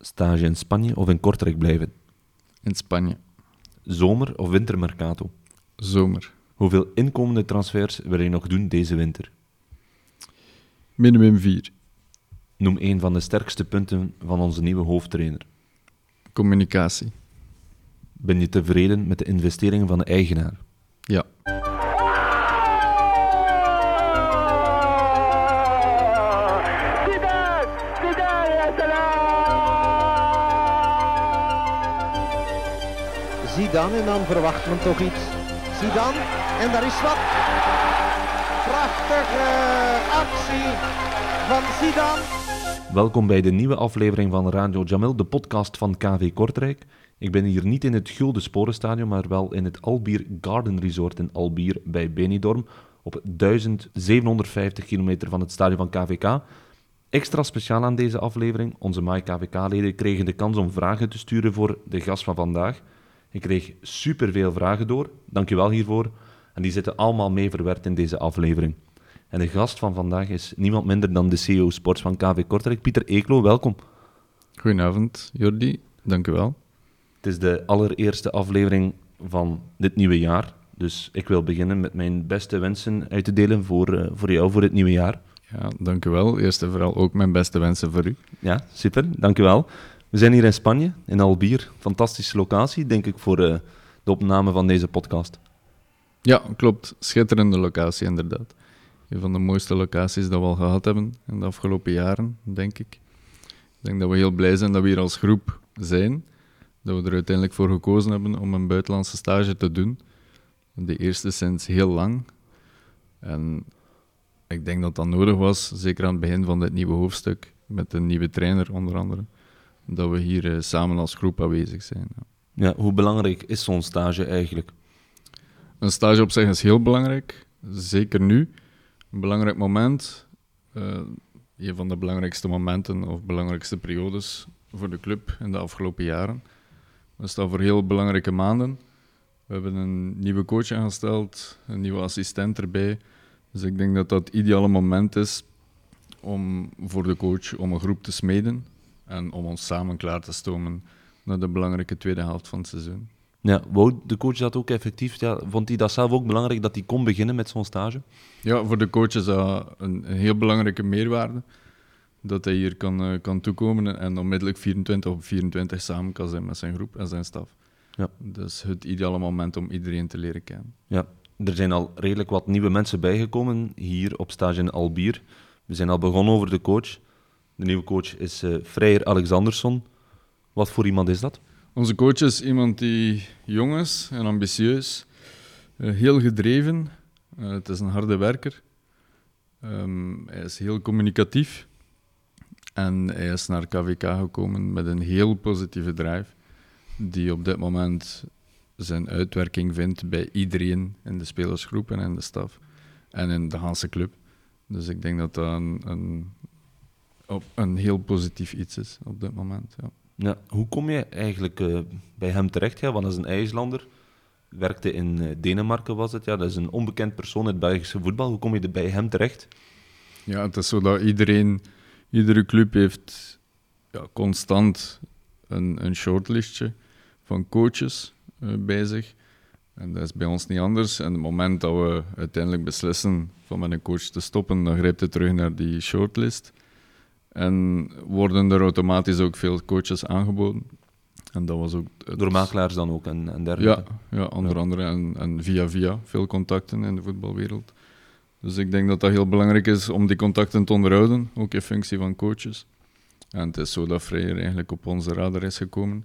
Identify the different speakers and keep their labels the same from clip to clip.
Speaker 1: Stage in Spanje of in Kortrijk blijven?
Speaker 2: In Spanje.
Speaker 1: Zomer- of wintermercato?
Speaker 2: Zomer.
Speaker 1: Hoeveel inkomende transfers wil je nog doen deze winter?
Speaker 2: Minimum 4.
Speaker 1: Noem een van de sterkste punten van onze nieuwe hoofdtrainer.
Speaker 2: Communicatie.
Speaker 1: Ben je tevreden met de investeringen van de eigenaar?
Speaker 2: Ja.
Speaker 3: Zidane
Speaker 4: en dan verwacht men toch iets. Zidane en daar is wat. Prachtige actie van Zidane.
Speaker 1: Welkom bij de nieuwe aflevering van Radio Jamil, de podcast van KV Kortrijk. Ik ben hier niet in het Gulden Sporenstadion, maar wel in het Albier Garden Resort in Albier bij Benidorm, op 1750 kilometer van het stadion van KVK. Extra speciaal aan deze aflevering, onze MAI KVK-leden kregen de kans om vragen te sturen voor de gast van vandaag. Ik kreeg superveel vragen door, dankjewel hiervoor. En die zitten allemaal mee verwerkt in deze aflevering. En de gast van vandaag is niemand minder dan de CEO Sports van KV Kortrijk, Pieter Eeklo. Welkom.
Speaker 2: Goedenavond, Jordi. Dank u wel.
Speaker 1: Het is de allereerste aflevering van dit nieuwe jaar. Dus ik wil beginnen met mijn beste wensen uit te delen voor, eh, voor jou voor het nieuwe jaar.
Speaker 2: Ja, dank u wel. Eerst en vooral ook mijn beste wensen voor u.
Speaker 1: Ja, super. Dankjewel. We zijn hier in Spanje, in Albier. Fantastische locatie, denk ik, voor eh, de opname van deze podcast.
Speaker 2: Ja, klopt. Schitterende locatie, inderdaad. Een van de mooiste locaties dat we al gehad hebben in de afgelopen jaren, denk ik. Ik denk dat we heel blij zijn dat we hier als groep zijn. Dat we er uiteindelijk voor gekozen hebben om een buitenlandse stage te doen. De eerste sinds heel lang. En ik denk dat dat nodig was, zeker aan het begin van dit nieuwe hoofdstuk, met een nieuwe trainer onder andere, dat we hier eh, samen als groep aanwezig zijn. Ja.
Speaker 1: Ja, hoe belangrijk is zo'n stage eigenlijk?
Speaker 2: Een stage op zich is heel belangrijk, zeker nu. Een belangrijk moment, eh, een van de belangrijkste momenten of belangrijkste periodes voor de club in de afgelopen jaren. We staan voor heel belangrijke maanden. We hebben een nieuwe coach aangesteld, een nieuwe assistent erbij. Dus ik denk dat dat het ideale moment is om voor de coach om een groep te smeden en om ons samen klaar te stomen naar de belangrijke tweede helft van het seizoen.
Speaker 1: Ja, wou de coach dat ook effectief? Ja, vond hij dat zelf ook belangrijk dat hij kon beginnen met zo'n stage?
Speaker 2: Ja, voor de coach is dat een, heel belangrijke meerwaarde. Dat hij hier kan, eh, kan toekomen en onmiddellijk 24 op 24 samen kan zijn met zijn groep en zijn staf.
Speaker 1: Ja.
Speaker 2: Dat is het ideale moment om iedereen te leren kennen.
Speaker 1: Ja, er zijn al redelijk wat nieuwe mensen bijgekomen hier op stage in Albier. We zijn al begonnen over de coach. De nieuwe coach is eh Freyer Alexandersson. Wat voor iemand is dat?
Speaker 2: Onze coach is iemand die jong is en ambitieus, eh, heel gedreven. Eh, het is een harde werker. Ehm, hij is heel communicatief. En hij is naar KVK gekomen met een heel positieve drive, die op dit moment zijn uitwerking vindt bij iedereen in de spelersgroep en in de staf en in de hele club. Dus ik denk dat dat een, een, op- een heel positief iets is op dit moment. Ja.
Speaker 1: Ja, hoe kom je eigenlijk eh, bij hem terecht? Ja, want dat is een IJslander. Werkte in eh, Denemarken, was het. Ja, dat is een onbekend persoon in het Belgische voetbal. Hoe kom je er bij hem terecht?
Speaker 2: Ja, het is zo dat iedereen, iedere club heeft ja, constant een, een shortlistje van coaches eh, bij zich. En dat is bij ons niet anders. En het moment dat we uiteindelijk beslissen van met een coach te stoppen, dan grijpt het terug naar die shortlist. En worden er automatisch ook veel coaches aangeboden. En dat was ook... het-
Speaker 1: Door makelaars dan ook en, en
Speaker 2: ja,
Speaker 1: dergelijke.
Speaker 2: ja, onder andere. En, en via via veel contacten in de voetbalwereld. Dus ik denk dat dat heel belangrijk is om die contacten te onderhouden, ook in functie van coaches. En het is zo dat Freyer eigenlijk op onze radar is gekomen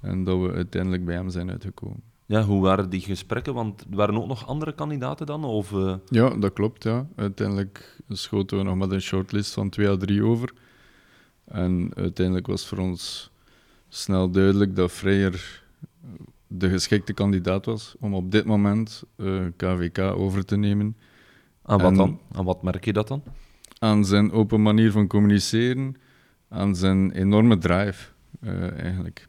Speaker 2: en dat we uiteindelijk bij hem zijn uitgekomen.
Speaker 1: Ja, hoe waren die gesprekken? Want er waren ook nog andere kandidaten dan? Of, eh,
Speaker 2: Ja, dat klopt. Ja. Uiteindelijk schoten we nog met een shortlist van twee à drie over. En uiteindelijk was voor ons snel duidelijk dat Freyer de geschikte kandidaat was om op dit moment eh, KVK over te nemen.
Speaker 1: aan wat
Speaker 2: En-
Speaker 1: dan? Aan wat merk je dat dan?
Speaker 2: Aan zijn open manier van communiceren, aan zijn enorme drive eh, eigenlijk.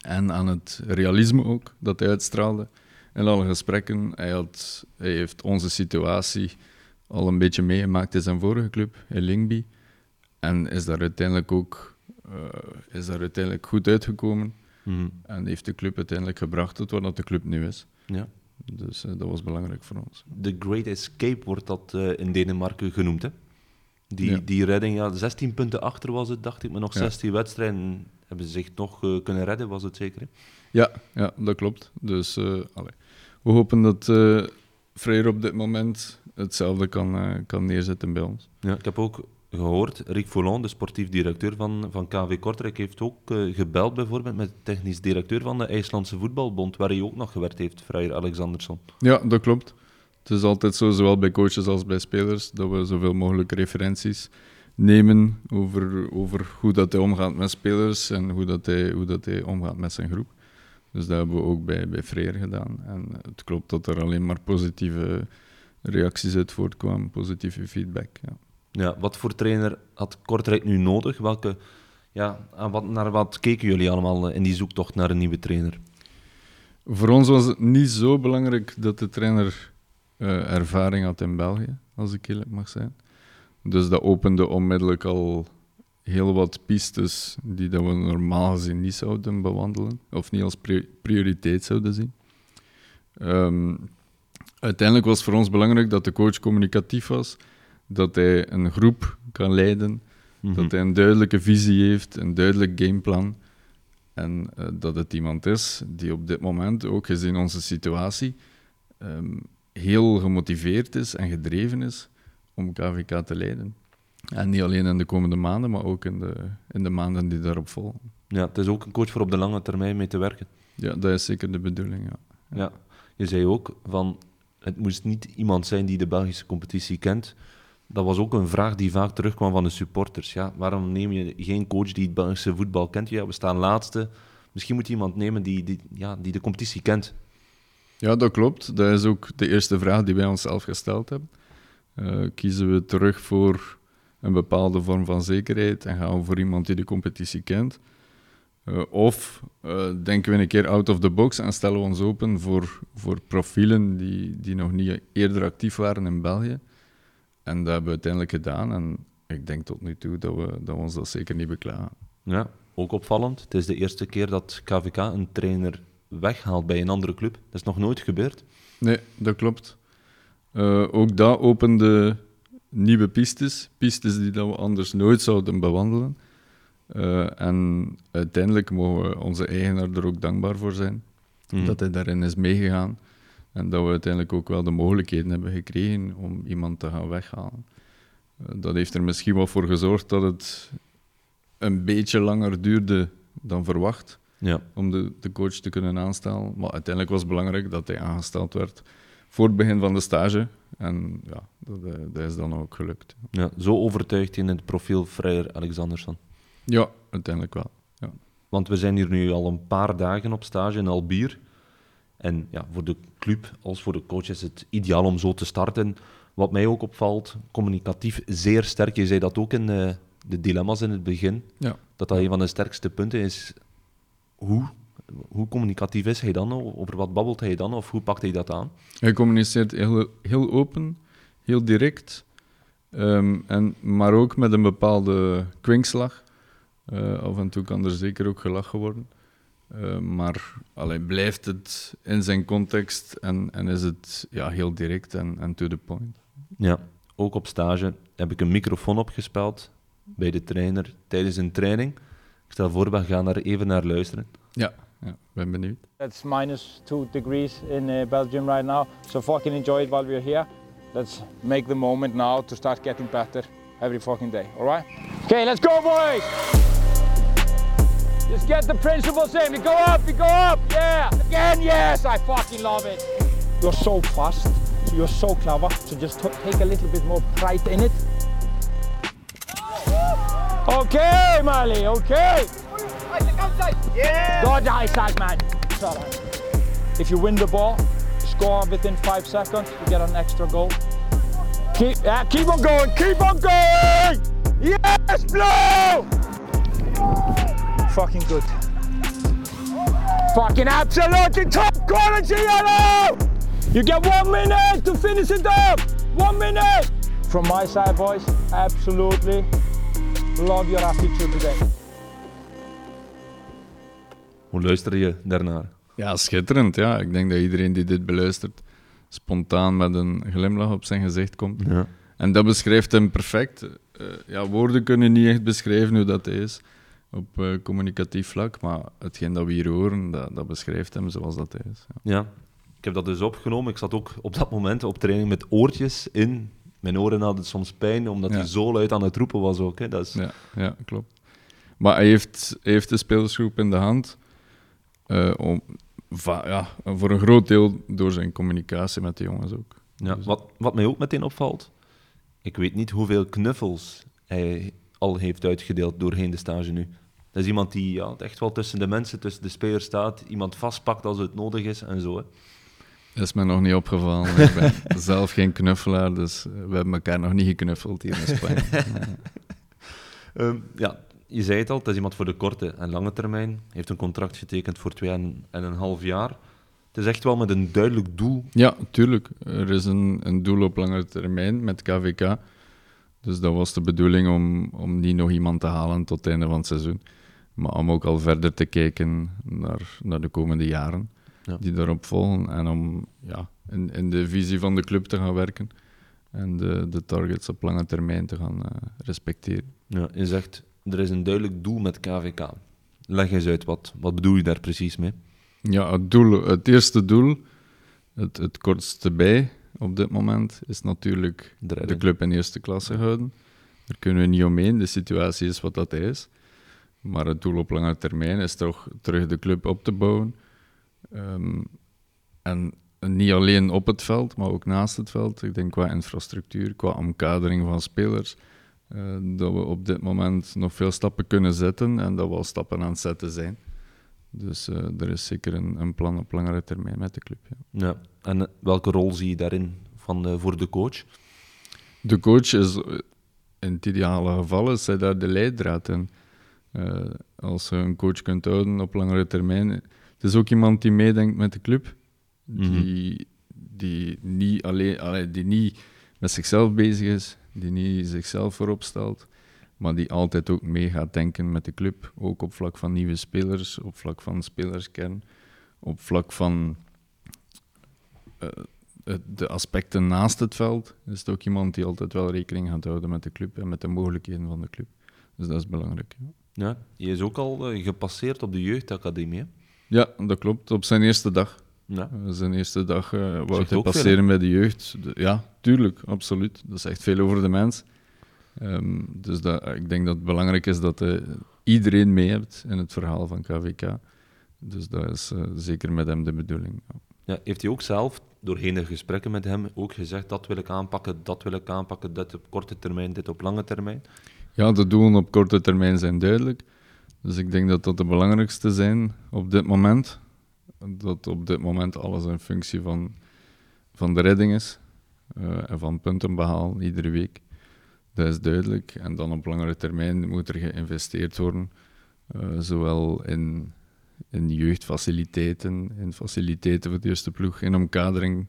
Speaker 2: En aan het realisme ook dat hij uitstraalde in alle gesprekken. Hij, had, hij heeft onze situatie al een beetje meegemaakt in zijn vorige club, in Lingby. En is daar uiteindelijk ook eh, is daar uiteindelijk goed uitgekomen.
Speaker 1: Mhm.
Speaker 2: En heeft de club uiteindelijk gebracht tot waar dat de club nu is.
Speaker 1: Ja.
Speaker 2: Dus eh, dat was belangrijk voor ons.
Speaker 1: The Great Escape wordt dat eh, in Denemarken genoemd. Hè? Die,
Speaker 2: Ja.
Speaker 1: die redding, ja, 16 punten achter was het, dacht ik, maar nog
Speaker 2: Ja.
Speaker 1: 16 wedstrijden hebben ze zich nog kunnen redden, was het zeker? Hè?
Speaker 2: Ja, ja dat klopt. Dus allee. we hopen dat Freire op dit moment hetzelfde kan, eh, kan neerzetten bij ons.
Speaker 1: Ja, ik heb ook gehoord, Rick Foulon, de sportief directeur van, van KV Kortrijk, heeft ook eh, gebeld bijvoorbeeld met de technisch directeur van de IJslandse Voetbalbond, waar hij ook nog gewerkt heeft, Freyr Alexandersson.
Speaker 2: Ja, dat klopt. Het is altijd zo, zowel bij coaches als bij spelers, dat we zoveel mogelijk referenties nemen over, over hoe dat hij omgaat met spelers en hoe dat hij, hoe dat hij omgaat met zijn groep. Dus dat hebben we ook bij, bij Freer gedaan. En het klopt dat er alleen maar positieve reacties uit voortkwamen, positieve feedback. Ja.
Speaker 1: Ja, wat voor trainer had Kortrijk nu nodig? Welke, ja, aan wat, naar wat keken jullie allemaal eh, in die zoektocht naar een nieuwe trainer?
Speaker 2: Voor ons was het niet zo belangrijk dat de trainer eh, ervaring had in België, als ik eerlijk mag zijn. Dus dat opende onmiddellijk al heel wat pistes die dat we normaal gezien niet zouden bewandelen, of niet als pri- prioriteit zouden zien. Ehm, uiteindelijk was voor ons belangrijk dat de coach communicatief was, dat hij een groep kan leiden,
Speaker 1: Mhm.
Speaker 2: dat hij een duidelijke visie heeft, een duidelijk gameplan. En eh, dat het iemand is die op dit moment, ook gezien onze situatie, ehm, heel gemotiveerd is en gedreven is om KVK te leiden. En niet alleen in de komende maanden, maar ook in de, in de maanden die daarop volgen.
Speaker 1: Ja, het is ook een coach voor op de lange termijn mee te werken.
Speaker 2: Ja, dat is zeker de bedoeling, ja.
Speaker 1: Ja. Je zei ook van het moest niet iemand zijn die de Belgische competitie kent. Dat was ook een vraag die vaak terugkwam van de supporters. Ja, waarom neem je geen coach die het Belgische voetbal kent? Ja, we staan laatste. Misschien moet je iemand nemen die, die, ja, die de competitie kent.
Speaker 2: Ja, dat klopt. Dat is ook de eerste vraag die wij onszelf gesteld hebben. Eh, kiezen we terug voor een bepaalde vorm van zekerheid en gaan we voor iemand die de competitie kent? Eh, of eh, denken we een keer out of the box en stellen we ons open voor, voor profielen die, die nog niet eerder actief waren in België? En dat hebben we uiteindelijk gedaan. En ik denk tot nu toe dat we, dat we ons dat zeker niet beklagen.
Speaker 1: Ja, ook opvallend. Het is de eerste keer dat KVK een trainer weghaalt bij een andere club. Dat is nog nooit gebeurd.
Speaker 2: Nee, dat klopt. Eh, ook dat opende nieuwe pistes. Pistes die dat we anders nooit zouden bewandelen. Eh, en uiteindelijk mogen we onze eigenaar er ook dankbaar voor zijn.
Speaker 1: Mhm.
Speaker 2: Dat hij daarin is meegegaan. En dat we uiteindelijk ook wel de mogelijkheden hebben gekregen om iemand te gaan weghalen. Eh, dat heeft er misschien wel voor gezorgd dat het een beetje langer duurde dan verwacht
Speaker 1: Ja.
Speaker 2: om de, de coach te kunnen aanstellen. Maar uiteindelijk was het belangrijk dat hij aangesteld werd voor het begin van de stage. En ja, dat, eh, dat is dan ook gelukt.
Speaker 1: Ja, zo overtuigd in het profiel Freyer Alexandersson.
Speaker 2: Ja, uiteindelijk wel. Ja.
Speaker 1: Want we zijn hier nu al een paar dagen op stage in Albier. En ja, voor de club als voor de coach is het ideaal om zo te starten. Wat mij ook opvalt, communicatief zeer sterk. Je zei dat ook in eh, de dilemma's in het begin.
Speaker 2: Ja.
Speaker 1: Dat dat een van de sterkste punten is. Hoe? Hoe communicatief is hij dan? Over wat babbelt hij dan? Of hoe pakt hij dat aan?
Speaker 2: Hij communiceert heel, heel open, heel direct, ehm, en, maar ook met een bepaalde kwinkslag. Eh, af en toe kan er zeker ook gelachen worden. Eh, maar allee, blijft het in zijn context en, en is het ja, heel direct en, en to the point.
Speaker 1: Ja, ook op stage heb ik een microfoon opgespeld bij de trainer tijdens een training. Ik stel voor, we gaan daar even naar luisteren.
Speaker 2: Ja, ja ben benieuwd.
Speaker 4: It's minus two degrees in uh, Belgium right now, so fucking enjoy it while we're here. Let's make the moment now to start getting better every fucking day, alright? Okay, let's go, boys! Just get the principles in. You go up, you go up, yeah! Again, yes! I fucking love it! You're so fast, you're so clever, so just t- take a little bit more pride in it. Okay, Mali, okay! Go the high side, man. It's. If you win the ball, score within five seconds, you get an extra goal. Keep, yeah, keep on going, keep on going! Yes, Blue! Fucking good. Fucking absolutely top quality, yellow! You get one minute to finish it up! One minute! From my side, boys, absolutely love your attitude today.
Speaker 1: Hoe luister je daarnaar?
Speaker 2: Ja, schitterend. Ja. Ik denk dat iedereen die dit beluistert spontaan met een glimlach op zijn gezicht komt.
Speaker 1: Ja.
Speaker 2: En dat beschrijft hem perfect. Eh, ja, woorden kunnen niet echt beschrijven hoe dat is op eh, communicatief vlak, maar hetgeen dat we hier horen, dat, dat beschrijft hem zoals dat is. Ja.
Speaker 1: Ja, ik heb dat dus opgenomen. Ik zat ook op dat moment op training met oortjes in. Mijn oren hadden soms pijn, omdat
Speaker 2: Ja.
Speaker 1: hij zo luid aan het roepen was ook. Hè. Dat is...
Speaker 2: Ja, ja, klopt. Maar hij heeft, hij heeft de spelersgroep in de hand. eh, om, ja, voor een groot deel door zijn communicatie met de jongens ook.
Speaker 1: Ja,
Speaker 2: Dus-
Speaker 1: wat, wat mij ook meteen opvalt, ik weet niet hoeveel knuffels hij al heeft uitgedeeld doorheen de stage nu. Dat is iemand die ja, echt wel tussen de mensen, tussen de spelers staat, iemand vastpakt als het nodig is en zo. Hè.
Speaker 2: Dat is me nog niet opgevallen. Ik ben zelf geen knuffelaar, dus we hebben elkaar nog niet geknuffeld hier in Spanje.
Speaker 1: Ehm, ja, je zei het al, het is iemand voor de korte en lange termijn. Hij heeft een contract getekend voor twee en, en een half jaar. Het is echt wel met een duidelijk doel.
Speaker 2: Ja, tuurlijk. Er is een, een doel op lange termijn met KVK. Dus dat was de bedoeling om, om niet nog iemand te halen tot het einde van het seizoen. Maar om ook al verder te kijken naar, naar de komende jaren
Speaker 1: Ja.
Speaker 2: die daarop volgen. En om ja, in, in de visie van de club te gaan werken. En de, de targets op lange termijn te gaan eh, respecteren.
Speaker 1: Ja, je zegt, er is een duidelijk doel met KVK. Leg eens uit, wat, wat bedoel je daar precies mee?
Speaker 2: Ja, het, doel, het eerste doel, het, het kortste bij op dit moment, is natuurlijk
Speaker 1: De
Speaker 2: club in eerste klasse houden. Daar kunnen we niet omheen. De situatie is wat dat is. Maar het doel op lange termijn is toch terug de club op te bouwen. Ehm, en niet alleen op het veld, maar ook naast het veld. Ik denk qua infrastructuur, qua omkadering van spelers. Eh, dat we op dit moment nog veel stappen kunnen zetten en dat we al stappen aan het zetten zijn. Dus eh, er is zeker een, een plan op langere termijn met de club. Ja.
Speaker 1: Ja. En eh, welke rol zie je daarin van, voor de coach?
Speaker 2: De coach is, in het ideale geval, is hij daar de leidraad in. Als je een coach kunt houden op langere termijn. Het is ook iemand die meedenkt met de club. Die, die, niet alleen, allee, die niet met zichzelf bezig is, die niet zichzelf voorop stelt, maar die altijd ook mee gaat denken met de club. Ook op vlak van nieuwe spelers, op vlak van spelerskern, op vlak van eh, de aspecten naast het veld. Is het ook iemand die altijd wel rekening gaat houden met de club en met de mogelijkheden van de club. Dus dat is belangrijk. Ja.
Speaker 1: Ja, je is ook al eh, gepasseerd op de jeugdacademie. hè?
Speaker 2: Ja, dat klopt. Op zijn eerste dag.
Speaker 1: Ja.
Speaker 2: Eh, Zijn eerste dag eh wou hij
Speaker 1: veel,
Speaker 2: passeren bij de jeugd. De- ja, tuurlijk, absoluut. Dat zegt veel over de mens. Ehm, dus dat, ik denk dat het belangrijk is dat je iedereen mee hebt in het verhaal van KVK. Dus dat is eh, zeker met hem de bedoeling. Ja.
Speaker 1: Ja, heeft hij ook zelf, doorheen de gesprekken met hem, ook gezegd dat wil ik aanpakken, dat wil ik aanpakken, dit op korte termijn, dit op lange termijn?
Speaker 2: Ja, de doelen op korte termijn zijn duidelijk. Dus ik denk dat dat de belangrijkste zijn op dit moment. Dat op dit moment alles een functie van, van de redding is. eh, en van punten behalen iedere week. Dat is duidelijk. En dan op langere termijn moet er geïnvesteerd worden. eh, zowel in, in jeugdfaciliteiten, in faciliteiten voor de eerste ploeg, in omkadering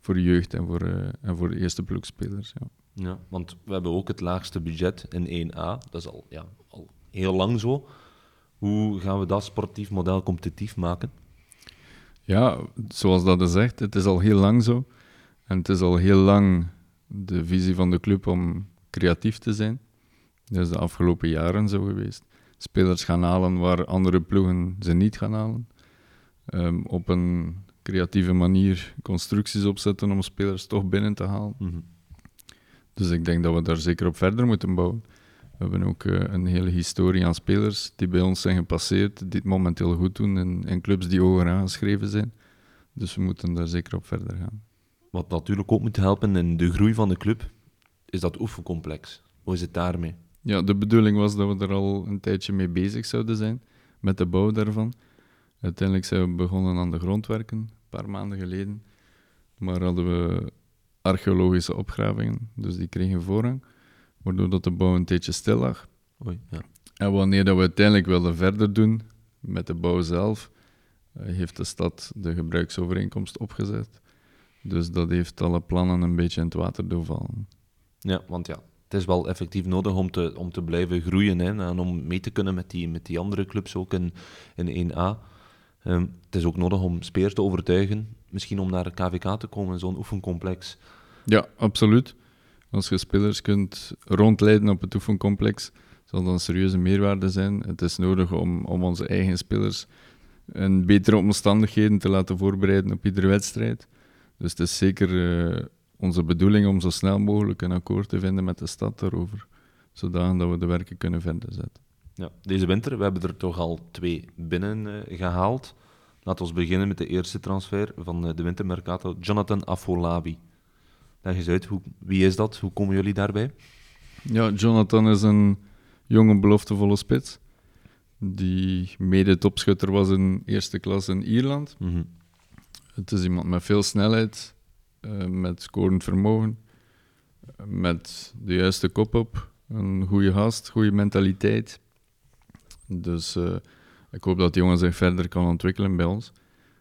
Speaker 2: voor jeugd en voor, eh, en voor de eerste ploegspelers. Ja.
Speaker 1: Ja, want we hebben ook het laagste budget in 1A. Dat is al, ja, al heel lang zo. Hoe gaan we dat sportief model competitief maken?
Speaker 2: Ja, zoals dat is zegt, het is al heel lang zo. En het is al heel lang de visie van de club om creatief te zijn. Dat is de afgelopen jaren zo geweest. Spelers gaan halen waar andere ploegen ze niet gaan halen. Ehm, op een creatieve manier constructies opzetten om spelers toch binnen te halen. Dus ik denk dat we daar zeker op verder moeten bouwen. We hebben ook eh, een hele historie aan spelers die bij ons zijn gepasseerd, die het momenteel goed doen in, in clubs die hoger aangeschreven zijn. Dus we moeten daar zeker op verder gaan.
Speaker 1: Wat natuurlijk ook moet helpen in de groei van de club, is dat oefencomplex. Hoe is het daarmee?
Speaker 2: Ja, de bedoeling was dat we er al een tijdje mee bezig zouden zijn, met de bouw daarvan. Uiteindelijk zijn we begonnen aan de grondwerken, een paar maanden geleden. Maar hadden we archeologische opgravingen, dus die kregen voorrang, waardoor dat de bouw een tijdje stil lag.
Speaker 1: Oei, ja.
Speaker 2: En wanneer dat we uiteindelijk wilden verder doen met de bouw zelf, eh, heeft de stad de gebruiksovereenkomst opgezet. Dus dat heeft alle plannen een beetje in het water doen vallen.
Speaker 1: ja, want ja, het is wel effectief nodig om te, om te blijven groeien hè, en om mee te kunnen met die, met die andere clubs ook in, in 1A. Ehm, het is ook nodig om spelers te overtuigen, misschien om naar KVK te komen, zo'n oefencomplex.
Speaker 2: Ja, absoluut. Als je spelers kunt rondleiden op het oefencomplex, zal dat een serieuze meerwaarde zijn. Het is nodig om, om onze eigen spelers in betere omstandigheden te laten voorbereiden op iedere wedstrijd. Dus het is zeker eh, onze bedoeling om zo snel mogelijk een akkoord te vinden met de stad daarover, zodat we de werken kunnen verder zetten.
Speaker 1: Ja, deze winter, we hebben er toch al twee binnen eh, gehaald. Laten we beginnen met de eerste transfer van eh, de wintermercato, Jonathan Afolabi. Leg eens uit, hoe, wie is dat? Hoe komen jullie daarbij?
Speaker 2: Ja, Jonathan is een jonge, beloftevolle spits. Die mede topschutter was in eerste klas in Ierland.
Speaker 1: Mhm.
Speaker 2: Het is iemand met veel snelheid, eh, met scorend vermogen, met de juiste kop op, een goede gast, goede mentaliteit. Dus eh, ik hoop dat die jongen zich verder kan ontwikkelen bij ons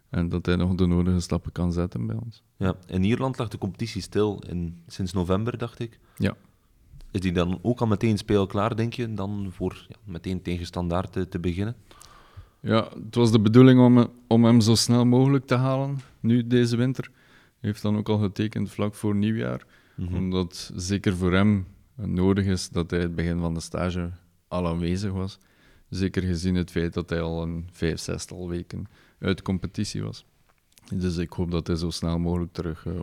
Speaker 2: en dat hij nog de nodige stappen kan zetten bij ons.
Speaker 1: Ja, in Ierland lag de competitie stil in, sinds november, dacht ik.
Speaker 2: Ja.
Speaker 1: Is die dan ook al meteen speelklaar, denk je, dan voor ja, meteen tegen standaard te, te beginnen?
Speaker 2: Ja, het was de bedoeling om, om hem zo snel mogelijk te halen, nu deze winter. Hij heeft dan ook al getekend vlak voor nieuwjaar,
Speaker 1: Mhm.
Speaker 2: omdat zeker voor hem nodig is dat hij het begin van de stage al aanwezig was. Zeker gezien het feit dat hij al een vijf, zestal weken uit competitie was. Dus ik hoop dat hij zo snel mogelijk terug eh,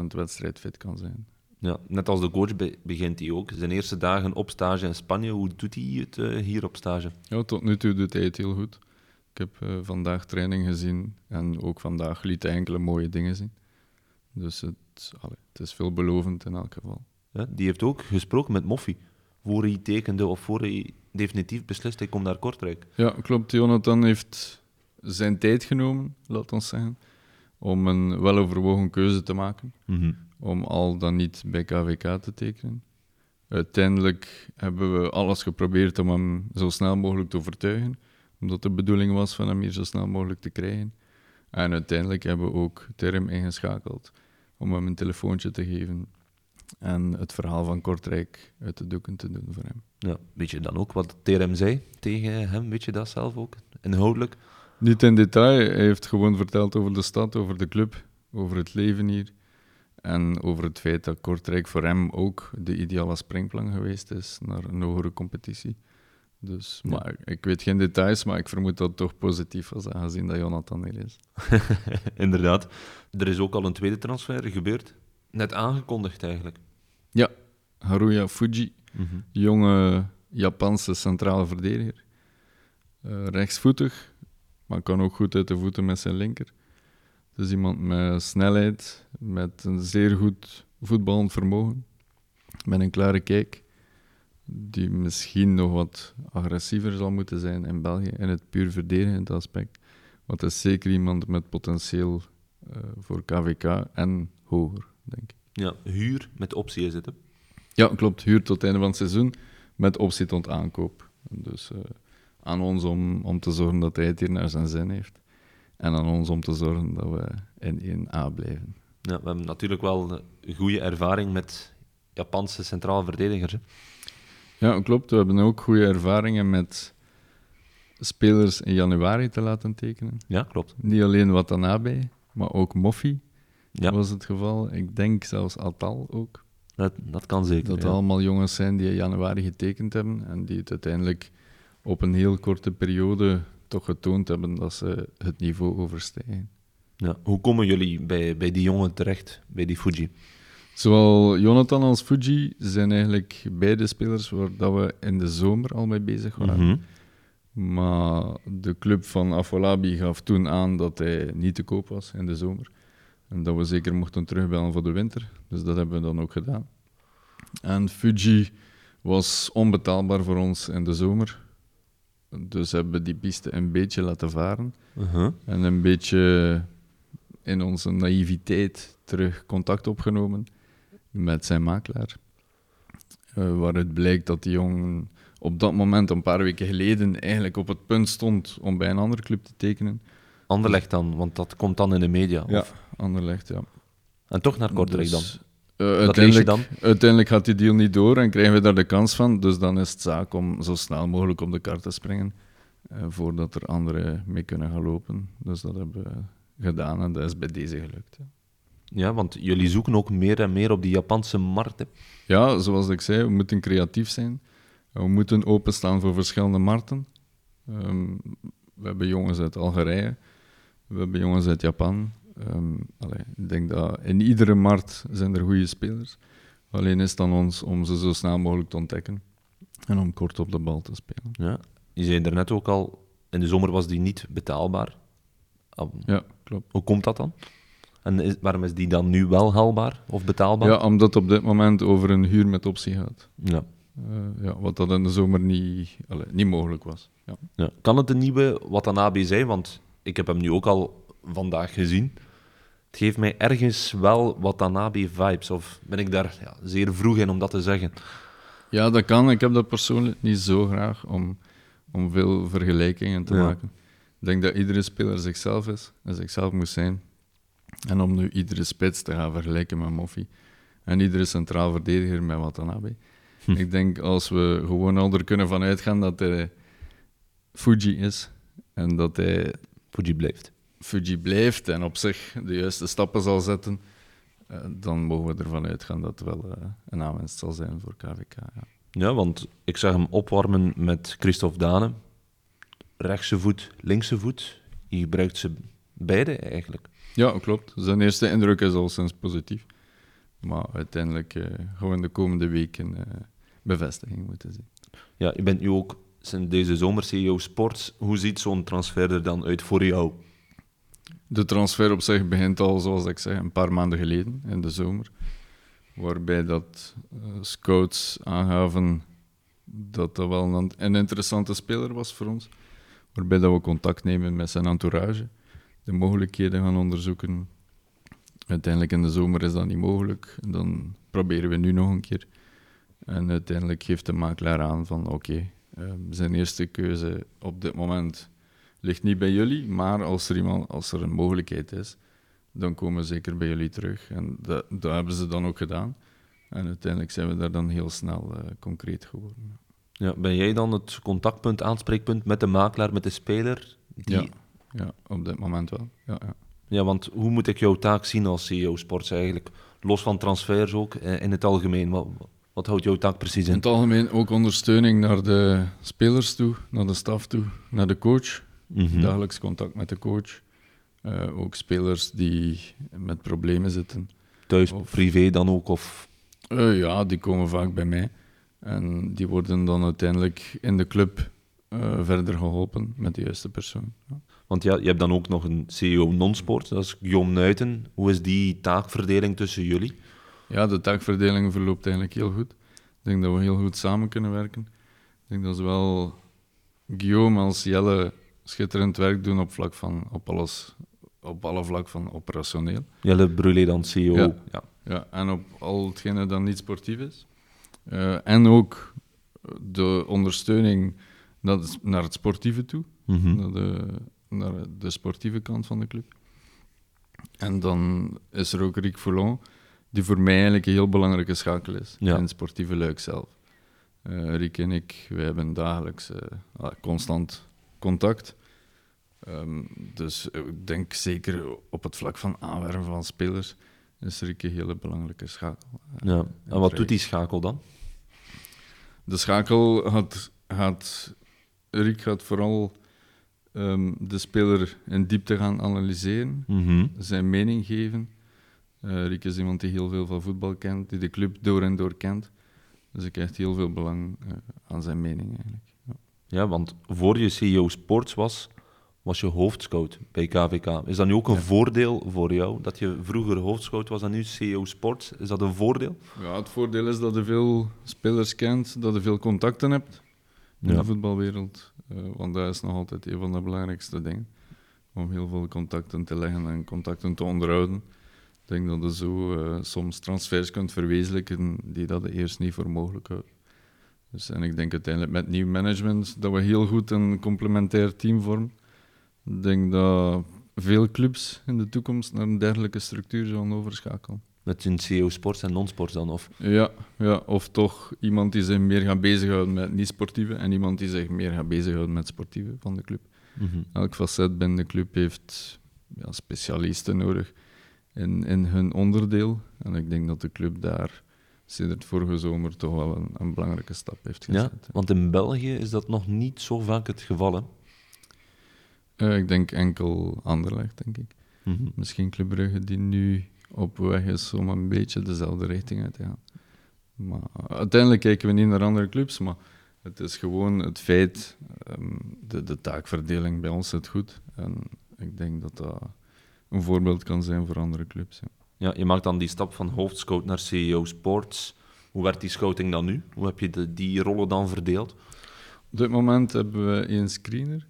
Speaker 2: 100% wedstrijdfit kan zijn.
Speaker 1: Ja, net als de coach be- begint hij ook. Zijn eerste dagen op stage in Spanje, hoe doet hij het eh, hier op stage?
Speaker 2: Ja, tot nu toe doet hij het heel goed. Ik heb eh, vandaag training gezien en ook vandaag liet hij enkele mooie dingen zien. Dus het, allee, het is veelbelovend in elk geval.
Speaker 1: Ja, die heeft ook gesproken met Moffie, voor hij tekende of voor hij definitief beslist, hij komt naar Kortrijk.
Speaker 2: Ja, klopt. Jonathan heeft zijn tijd genomen, laat ons zeggen, om een weloverwogen keuze te maken. Om al dan niet bij KVK te tekenen. Uiteindelijk hebben we alles geprobeerd om hem zo snel mogelijk te overtuigen, omdat de bedoeling was van hem hier zo snel mogelijk te krijgen. En uiteindelijk hebben we ook Term ingeschakeld om hem een telefoontje te geven en het verhaal van Kortrijk uit de doeken te doen voor hem.
Speaker 1: Ja, weet je dan ook wat TRM zei tegen hem? Weet je dat zelf ook? Inhoudelijk?
Speaker 2: Niet in detail, hij heeft gewoon verteld over de stad, over de club, over het leven hier. En over het feit dat Kortrijk voor hem ook de ideale springplank geweest is naar een hogere competitie. Dus,
Speaker 1: Ja.
Speaker 2: maar ik weet geen details, maar ik vermoed dat het toch positief was, aangezien dat Jonathan hier is.
Speaker 1: Inderdaad. Er is ook al een tweede transfer gebeurd. Net aangekondigd eigenlijk.
Speaker 2: Ja, Haruya Fuji, jonge Japanse centrale verdediger. Eh, rechtsvoetig, maar kan ook goed uit de voeten met zijn linker. Is iemand met snelheid, met een zeer goed voetballend vermogen, met een klare kijk, die misschien nog wat agressiever zal moeten zijn in België in het puur verdedigend aspect. Want het is zeker iemand met potentieel eh, voor KVK en hoger, denk ik.
Speaker 1: Ja, huur met optie is het. Hè?
Speaker 2: Ja, klopt. Huur tot het einde van het seizoen met optie tot aankoop. Dus eh, aan ons om, om te zorgen dat hij het hier naar zijn zin heeft. En aan ons om te zorgen dat we in 1A blijven.
Speaker 1: Ja, we hebben natuurlijk wel een goede ervaring met Japanse centrale verdedigers. Hè?
Speaker 2: Ja, klopt. We hebben ook goede ervaringen met spelers in januari te laten tekenen.
Speaker 1: Ja, klopt.
Speaker 2: Niet alleen Watanabe, maar ook Moffi
Speaker 1: Ja,
Speaker 2: was het geval. Ik denk zelfs Atal ook.
Speaker 1: dat, dat kan zeker.
Speaker 2: Dat
Speaker 1: ja.
Speaker 2: allemaal jongens zijn die in januari getekend hebben en die het uiteindelijk op een heel korte periode toch getoond hebben dat ze het niveau overstijgen.
Speaker 1: Ja. Hoe komen jullie bij, bij die jongen terecht, bij die Fuji?
Speaker 2: Zowel Jonathan als Fuji zijn eigenlijk beide spelers waar dat we in de zomer al mee bezig waren.
Speaker 1: Mhm.
Speaker 2: Maar de club van Afolabi gaf toen aan dat hij niet te koop was in de zomer. En dat we zeker mochten terugbellen voor de winter. Dus dat hebben we dan ook gedaan. En Fuji was onbetaalbaar voor ons in de zomer. Dus hebben we die piste een beetje laten varen.
Speaker 1: Uh-huh.
Speaker 2: En een beetje in onze naïviteit terug contact opgenomen met zijn makelaar. Eh, waaruit blijkt dat die jongen op dat moment, een paar weken geleden, eigenlijk op het punt stond om bij een andere club te tekenen.
Speaker 1: Anderlecht dan, want dat komt dan in de media. Of,
Speaker 2: Anderlecht, ja.
Speaker 1: en toch naar Kortrijk dan.
Speaker 2: Dus,
Speaker 1: je
Speaker 2: uiteindelijk,
Speaker 1: dan?
Speaker 2: uiteindelijk gaat die deal niet door en krijgen we daar de kans van. Dus dan is het zaak om zo snel mogelijk op de kaart te springen eh, voordat er anderen mee kunnen gaan lopen. Dus dat hebben we gedaan en dat is bij deze gelukt. Ja.
Speaker 1: Ja, want jullie zoeken ook meer en meer op die Japanse markt. hè.
Speaker 2: Ja, zoals ik zei, we moeten creatief zijn. We moeten openstaan voor verschillende markten. Ehm, we hebben jongens uit Algerije, we hebben jongens uit Japan. Ehm allee, ik denk dat in iedere markt zijn er goede spelers. Alleen is het aan ons om ze zo snel mogelijk te ontdekken en om kort op de bal te spelen.
Speaker 1: Ja. Je zei er net ook al, in de zomer was die niet betaalbaar.
Speaker 2: Ja, klopt.
Speaker 1: Hoe komt dat dan? En is- waarom is die dan nu wel haalbaar of betaalbaar?
Speaker 2: Ja, omdat het op dit moment over een huur met optie gaat.
Speaker 1: Ja.
Speaker 2: Eh, ja, wat dat in de zomer niet, allee, niet mogelijk was. Ja.
Speaker 1: Ja. Kan het een nieuwe Watanabe zijn? Want ik heb hem nu ook al vandaag gezien. Het geeft mij ergens wel Watanabe-vibes. Of ben ik daar ja, zeer vroeg in om dat te zeggen?
Speaker 2: Ja, dat kan. Ik heb dat persoonlijk niet zo graag om, om veel vergelijkingen te
Speaker 1: Ja.
Speaker 2: maken. Ik denk dat iedere speler zichzelf is en zichzelf moet zijn. En om nu iedere spits te gaan vergelijken met Moffi en iedere centraal verdediger met Watanabe.
Speaker 1: Hm.
Speaker 2: Ik denk als we gewoon al er kunnen van uitgaan dat hij Fuji is en dat hij
Speaker 1: Fuji blijft.
Speaker 2: Fuji blijft en op zich de juiste stappen zal zetten, eh, dan mogen we ervan uitgaan dat het wel eh, een aanwinst zal zijn voor KVK. Ja.
Speaker 1: Ja, want ik zag hem opwarmen met Christophe Dane. Rechtse voet, linkse voet. Je gebruikt ze beide eigenlijk.
Speaker 2: Ja, klopt. Zijn eerste indruk is al sinds positief. Maar uiteindelijk eh, gaan we in de komende weken bevestiging moeten zien.
Speaker 1: Ja, je bent nu ook sinds deze zomer CEO Sports. Hoe ziet zo'n transfer er dan uit voor jou?
Speaker 2: De transfer op zich begint al, zoals ik zeg, een paar maanden geleden, in de zomer. Waarbij dat eh, scouts aangaven dat dat wel een, interessante speler was voor ons. Waarbij dat we contact nemen met zijn entourage, de mogelijkheden gaan onderzoeken. Uiteindelijk in de zomer is dat niet mogelijk. Dan proberen we nu nog een keer. En uiteindelijk geeft de makelaar aan van oké, eh, zijn eerste keuze op dit moment ligt niet bij jullie, maar als er, iemand, als er een mogelijkheid is, dan komen we zeker bij jullie terug. En dat, dat hebben ze dan ook gedaan. En uiteindelijk zijn we daar dan heel snel eh, concreet geworden.
Speaker 1: Ja, ben jij dan het contactpunt, aanspreekpunt met de makelaar, met de speler? Die...
Speaker 2: Ja. Ja, op dit moment wel. Ja, ja.
Speaker 1: Ja, want hoe moet ik jouw taak zien als CEO Sports eigenlijk? Los van transfers ook, eh, in het algemeen. Wat, wat houdt jouw taak precies
Speaker 2: In
Speaker 1: in?
Speaker 2: het algemeen ook ondersteuning naar de spelers toe, naar de staf toe, naar de coach.
Speaker 1: Mhm.
Speaker 2: Dagelijks contact met de coach. Eh, ook spelers die met problemen zitten.
Speaker 1: Thuis,
Speaker 2: Of-
Speaker 1: privé dan ook? Of...
Speaker 2: Eh, ja, die komen vaak bij mij. En die worden dan uiteindelijk in de club eh, verder geholpen met de juiste persoon. Ja.
Speaker 1: Want ja, je hebt dan ook nog een CEO non-sport, dat is Guillaume Nuiten. Hoe is die taakverdeling tussen jullie?
Speaker 2: ja, de taakverdeling verloopt eigenlijk heel goed. Ik denk dat we heel goed samen kunnen werken. Ik denk dat zowel Guillaume als Jelle schitterend werk doen op, vlak van, op, alles, op alle vlak van operationeel.
Speaker 1: Jelle Brulé dan CEO.
Speaker 2: Ja.
Speaker 1: Ja.
Speaker 2: Ja, en op al hetgene dat niet sportief is. Eh, en ook de ondersteuning naar het, naar het sportieve toe.
Speaker 1: Mhm.
Speaker 2: naar, de, naar de sportieve kant van de club. En dan is er ook Rick Foulon, die voor mij eigenlijk een heel belangrijke schakel is
Speaker 1: Ja.
Speaker 2: in het sportieve luik zelf. Eh Rick en ik, wij hebben dagelijks eh, ah, constant contact. Ehm, dus ik denk zeker op het vlak van aanwerven van spelers is Rick een hele belangrijke schakel.
Speaker 1: Ja. En wat doet die schakel dan?
Speaker 2: De schakel gaat, gaat Rick gaat vooral ehm, de speler in diepte gaan analyseren,
Speaker 1: Mhm.
Speaker 2: zijn mening geven. Eh Rick is iemand die heel veel van voetbal kent, die de club door en door kent. Dus ik hecht heel veel belang eh, aan zijn mening eigenlijk. Ja.
Speaker 1: Ja, want voor je CEO Sports was, was je hoofdscout bij KVK. Is dat nu ook een voordeel voor jou, dat je vroeger hoofdscout was en nu CEO Sports? Is dat een voordeel?
Speaker 2: Ja, het voordeel is dat je veel spelers kent, dat je veel contacten hebt in
Speaker 1: Ja.
Speaker 2: de voetbalwereld. Eh, want dat is nog altijd een van de belangrijkste dingen. Om heel veel contacten te leggen en contacten te onderhouden. Ik denk dat je zo eh, soms transfers kunt verwezenlijken die dat eerst niet voor mogelijk houdt. Dus, en ik denk uiteindelijk met nieuw management dat we heel goed een complementair team vormen. Ik denk dat veel clubs in de toekomst naar een dergelijke structuur zullen overschakelen.
Speaker 1: Met zijn CEO Sports en non-sports dan? Of?
Speaker 2: Ja, ja, of toch iemand die zich meer gaat bezighouden met niet-sportieve en iemand die zich meer gaat bezighouden met sportieve van de club.
Speaker 1: Mhm.
Speaker 2: Elk facet binnen de club heeft ja, specialisten nodig in, in hun onderdeel. En ik denk dat de club daar sinds vorige zomer toch wel een, een belangrijke stap heeft
Speaker 1: Ja,
Speaker 2: gezet.
Speaker 1: want in België is dat nog niet zo vaak het geval. Hè?
Speaker 2: Eh, ik denk enkel Anderlecht, denk ik.
Speaker 1: Mhm.
Speaker 2: Misschien Club Brugge die nu op weg is om een beetje dezelfde richting uit te gaan. Maar uiteindelijk kijken we niet naar andere clubs, maar het is gewoon het feit, ehm, de, de taakverdeling bij ons zit goed. En ik denk dat dat een voorbeeld kan zijn voor andere clubs. Ja.
Speaker 1: Ja, je maakt dan die stap van hoofdscout naar CEO Sports. Hoe werd die scouting dan nu? Hoe heb je de, die rollen dan verdeeld?
Speaker 2: Op dit moment hebben we één screener.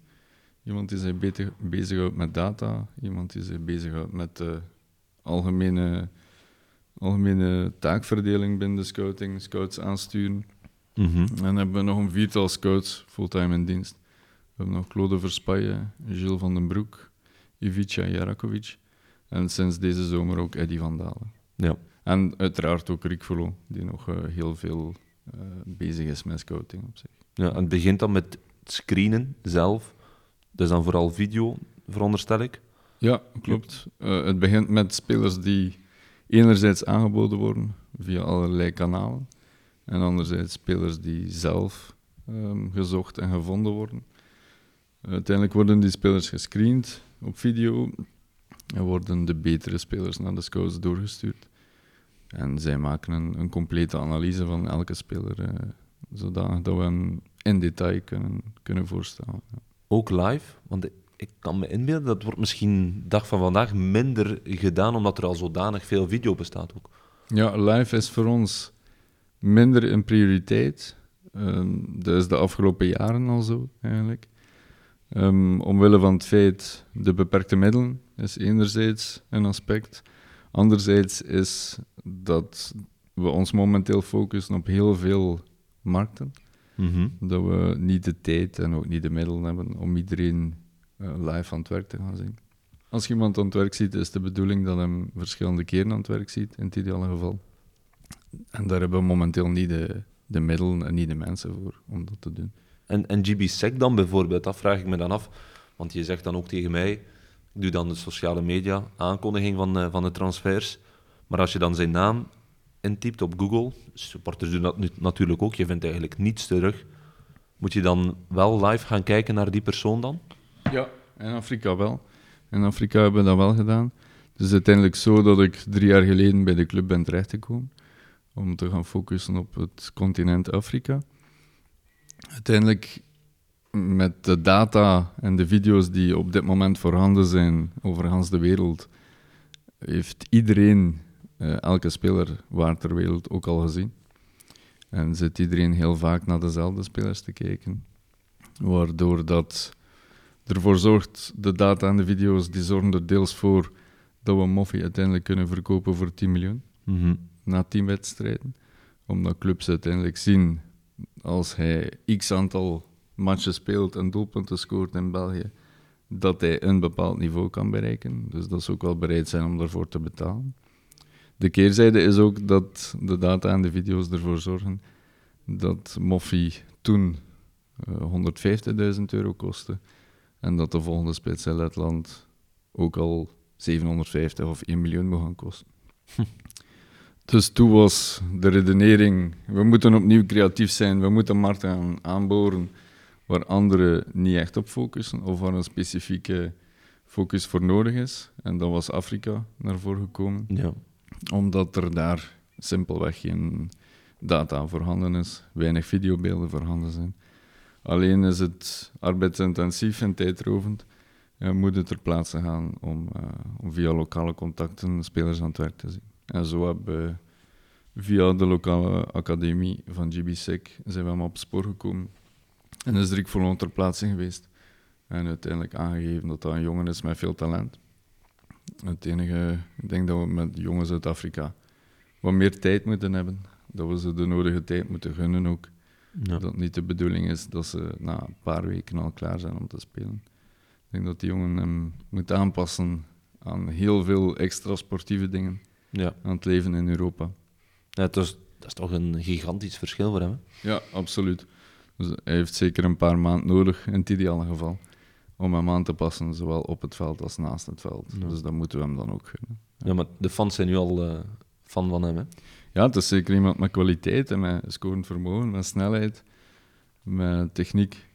Speaker 2: Iemand die zich beter bezighoudt met data. Iemand die zich bezighoudt met de algemene, algemene taakverdeling binnen de scouting. Scouts aansturen.
Speaker 1: Mhm.
Speaker 2: En dan hebben we nog een viertal scouts fulltime in dienst. We hebben nog Claude Verspaye, Gilles van den Broek, Ivica Jarakovic. En sinds deze zomer ook Eddy van Dalen.
Speaker 1: Ja.
Speaker 2: En uiteraard ook Rick Volo, die nog eh, heel veel eh, bezig is met scouting op zich.
Speaker 1: ja, en het begint dan met het screenen zelf. Dus dan vooral video, veronderstel ik.
Speaker 2: Ja, klopt. Eh, het begint met spelers die enerzijds aangeboden worden via allerlei kanalen. En anderzijds spelers die zelf ehm, gezocht en gevonden worden. Uiteindelijk worden die spelers gescreend op video en worden de betere spelers naar de scouts doorgestuurd. En zij maken een, een complete analyse van elke speler, eh, zodanig dat we hem in detail kunnen, kunnen voorstellen.
Speaker 1: Ook live, want ik kan me inbeelden, dat wordt misschien dag van vandaag minder gedaan, omdat er al zodanig veel video bestaat ook.
Speaker 2: Ja, live is voor ons minder een prioriteit. Ehm, dat is de afgelopen jaren al zo, eigenlijk. Ehm, omwille van het feit, de beperkte middelen is enerzijds een aspect. Anderzijds is dat we ons momenteel focussen op heel veel markten.
Speaker 1: Mhm.
Speaker 2: Dat we niet de tijd en ook niet de middelen hebben om iedereen eh, live aan het werk te gaan zien. Als je iemand aan het werk ziet, is de bedoeling dat hem verschillende keren aan het werk ziet, in het ideale geval. En daar hebben we momenteel niet de, de middelen en niet de mensen voor om dat te doen.
Speaker 1: En, en GBSec dan bijvoorbeeld, dat vraag ik me dan af. Want je zegt dan ook tegen mij, ik doe dan de sociale media aankondiging van, eh, van de transfers. Maar als je dan zijn naam intypt op Google, supporters doen dat natuurlijk ook, je vindt eigenlijk niets terug. Moet je dan wel live gaan kijken naar die persoon dan?
Speaker 2: Ja, in Afrika wel. In Afrika hebben we dat wel gedaan. Het is uiteindelijk zo dat ik drie jaar geleden bij de club ben terechtgekomen om te gaan focussen op het continent Afrika. Uiteindelijk, met de data en de video's die op dit moment voorhanden zijn over de wereld, heeft iedereen, eh, elke speler waar ter wereld ook al gezien. En zit iedereen heel vaak naar dezelfde spelers te kijken. Waardoor dat ervoor zorgt, de data en de video's, die zorgen er deels voor dat we Moffie uiteindelijk kunnen verkopen voor 10 miljoen
Speaker 1: Mhm.
Speaker 2: na 10 wedstrijden. Omdat clubs uiteindelijk zien, als hij x aantal matchen speelt en doelpunten scoort in België, dat hij een bepaald niveau kan bereiken. Dus dat ze ook wel bereid zijn om daarvoor te betalen. De keerzijde is ook dat de data en de video's ervoor zorgen dat Moffie toen eh, 150.000 euro kostte en dat de volgende spits in Letland ook al 750 of 1 miljoen moet gaan kosten. Dus toen was de redenering, we moeten opnieuw creatief zijn, we moeten markten gaan aanboren waar anderen niet echt op focussen of waar een specifieke focus voor nodig is. En dat was Afrika naar voren gekomen,
Speaker 1: Ja.
Speaker 2: Omdat er daar simpelweg geen data voorhanden is, weinig videobeelden voorhanden zijn. Alleen is het arbeidsintensief en tijdrovend en moet het ter plaatse gaan om, eh, om via lokale contacten spelers aan het werk te zien. En zo hebben we via de lokale academie van GBSEC zijn we hem op spoor gekomen. En is Rick Volon ter plaatse geweest. En uiteindelijk aangegeven dat dat een jongen is met veel talent. Het enige, ik denk dat we met jongens uit Afrika wat meer tijd moeten hebben. Dat we ze de nodige tijd moeten gunnen ook.
Speaker 1: Ja.
Speaker 2: Dat het niet de bedoeling is dat ze na een paar weken al klaar zijn om te spelen. Ik denk dat die jongen hem moet aanpassen aan heel veel extra sportieve dingen.
Speaker 1: Ja.
Speaker 2: aan het leven in Europa.
Speaker 1: ja het is, dat is toch een gigantisch verschil voor hem. hè?
Speaker 2: Ja, absoluut. Dus hij heeft zeker een paar maanden nodig, in het ideale geval, om hem aan te passen, zowel op het veld als naast het veld.
Speaker 1: Ja.
Speaker 2: Dus dat moeten we hem dan ook gunnen.
Speaker 1: Ja, maar de fans zijn nu al eh, fan van hem. Hè?
Speaker 2: Ja, het is zeker iemand met kwaliteit en met scorend vermogen, met snelheid, met techniek.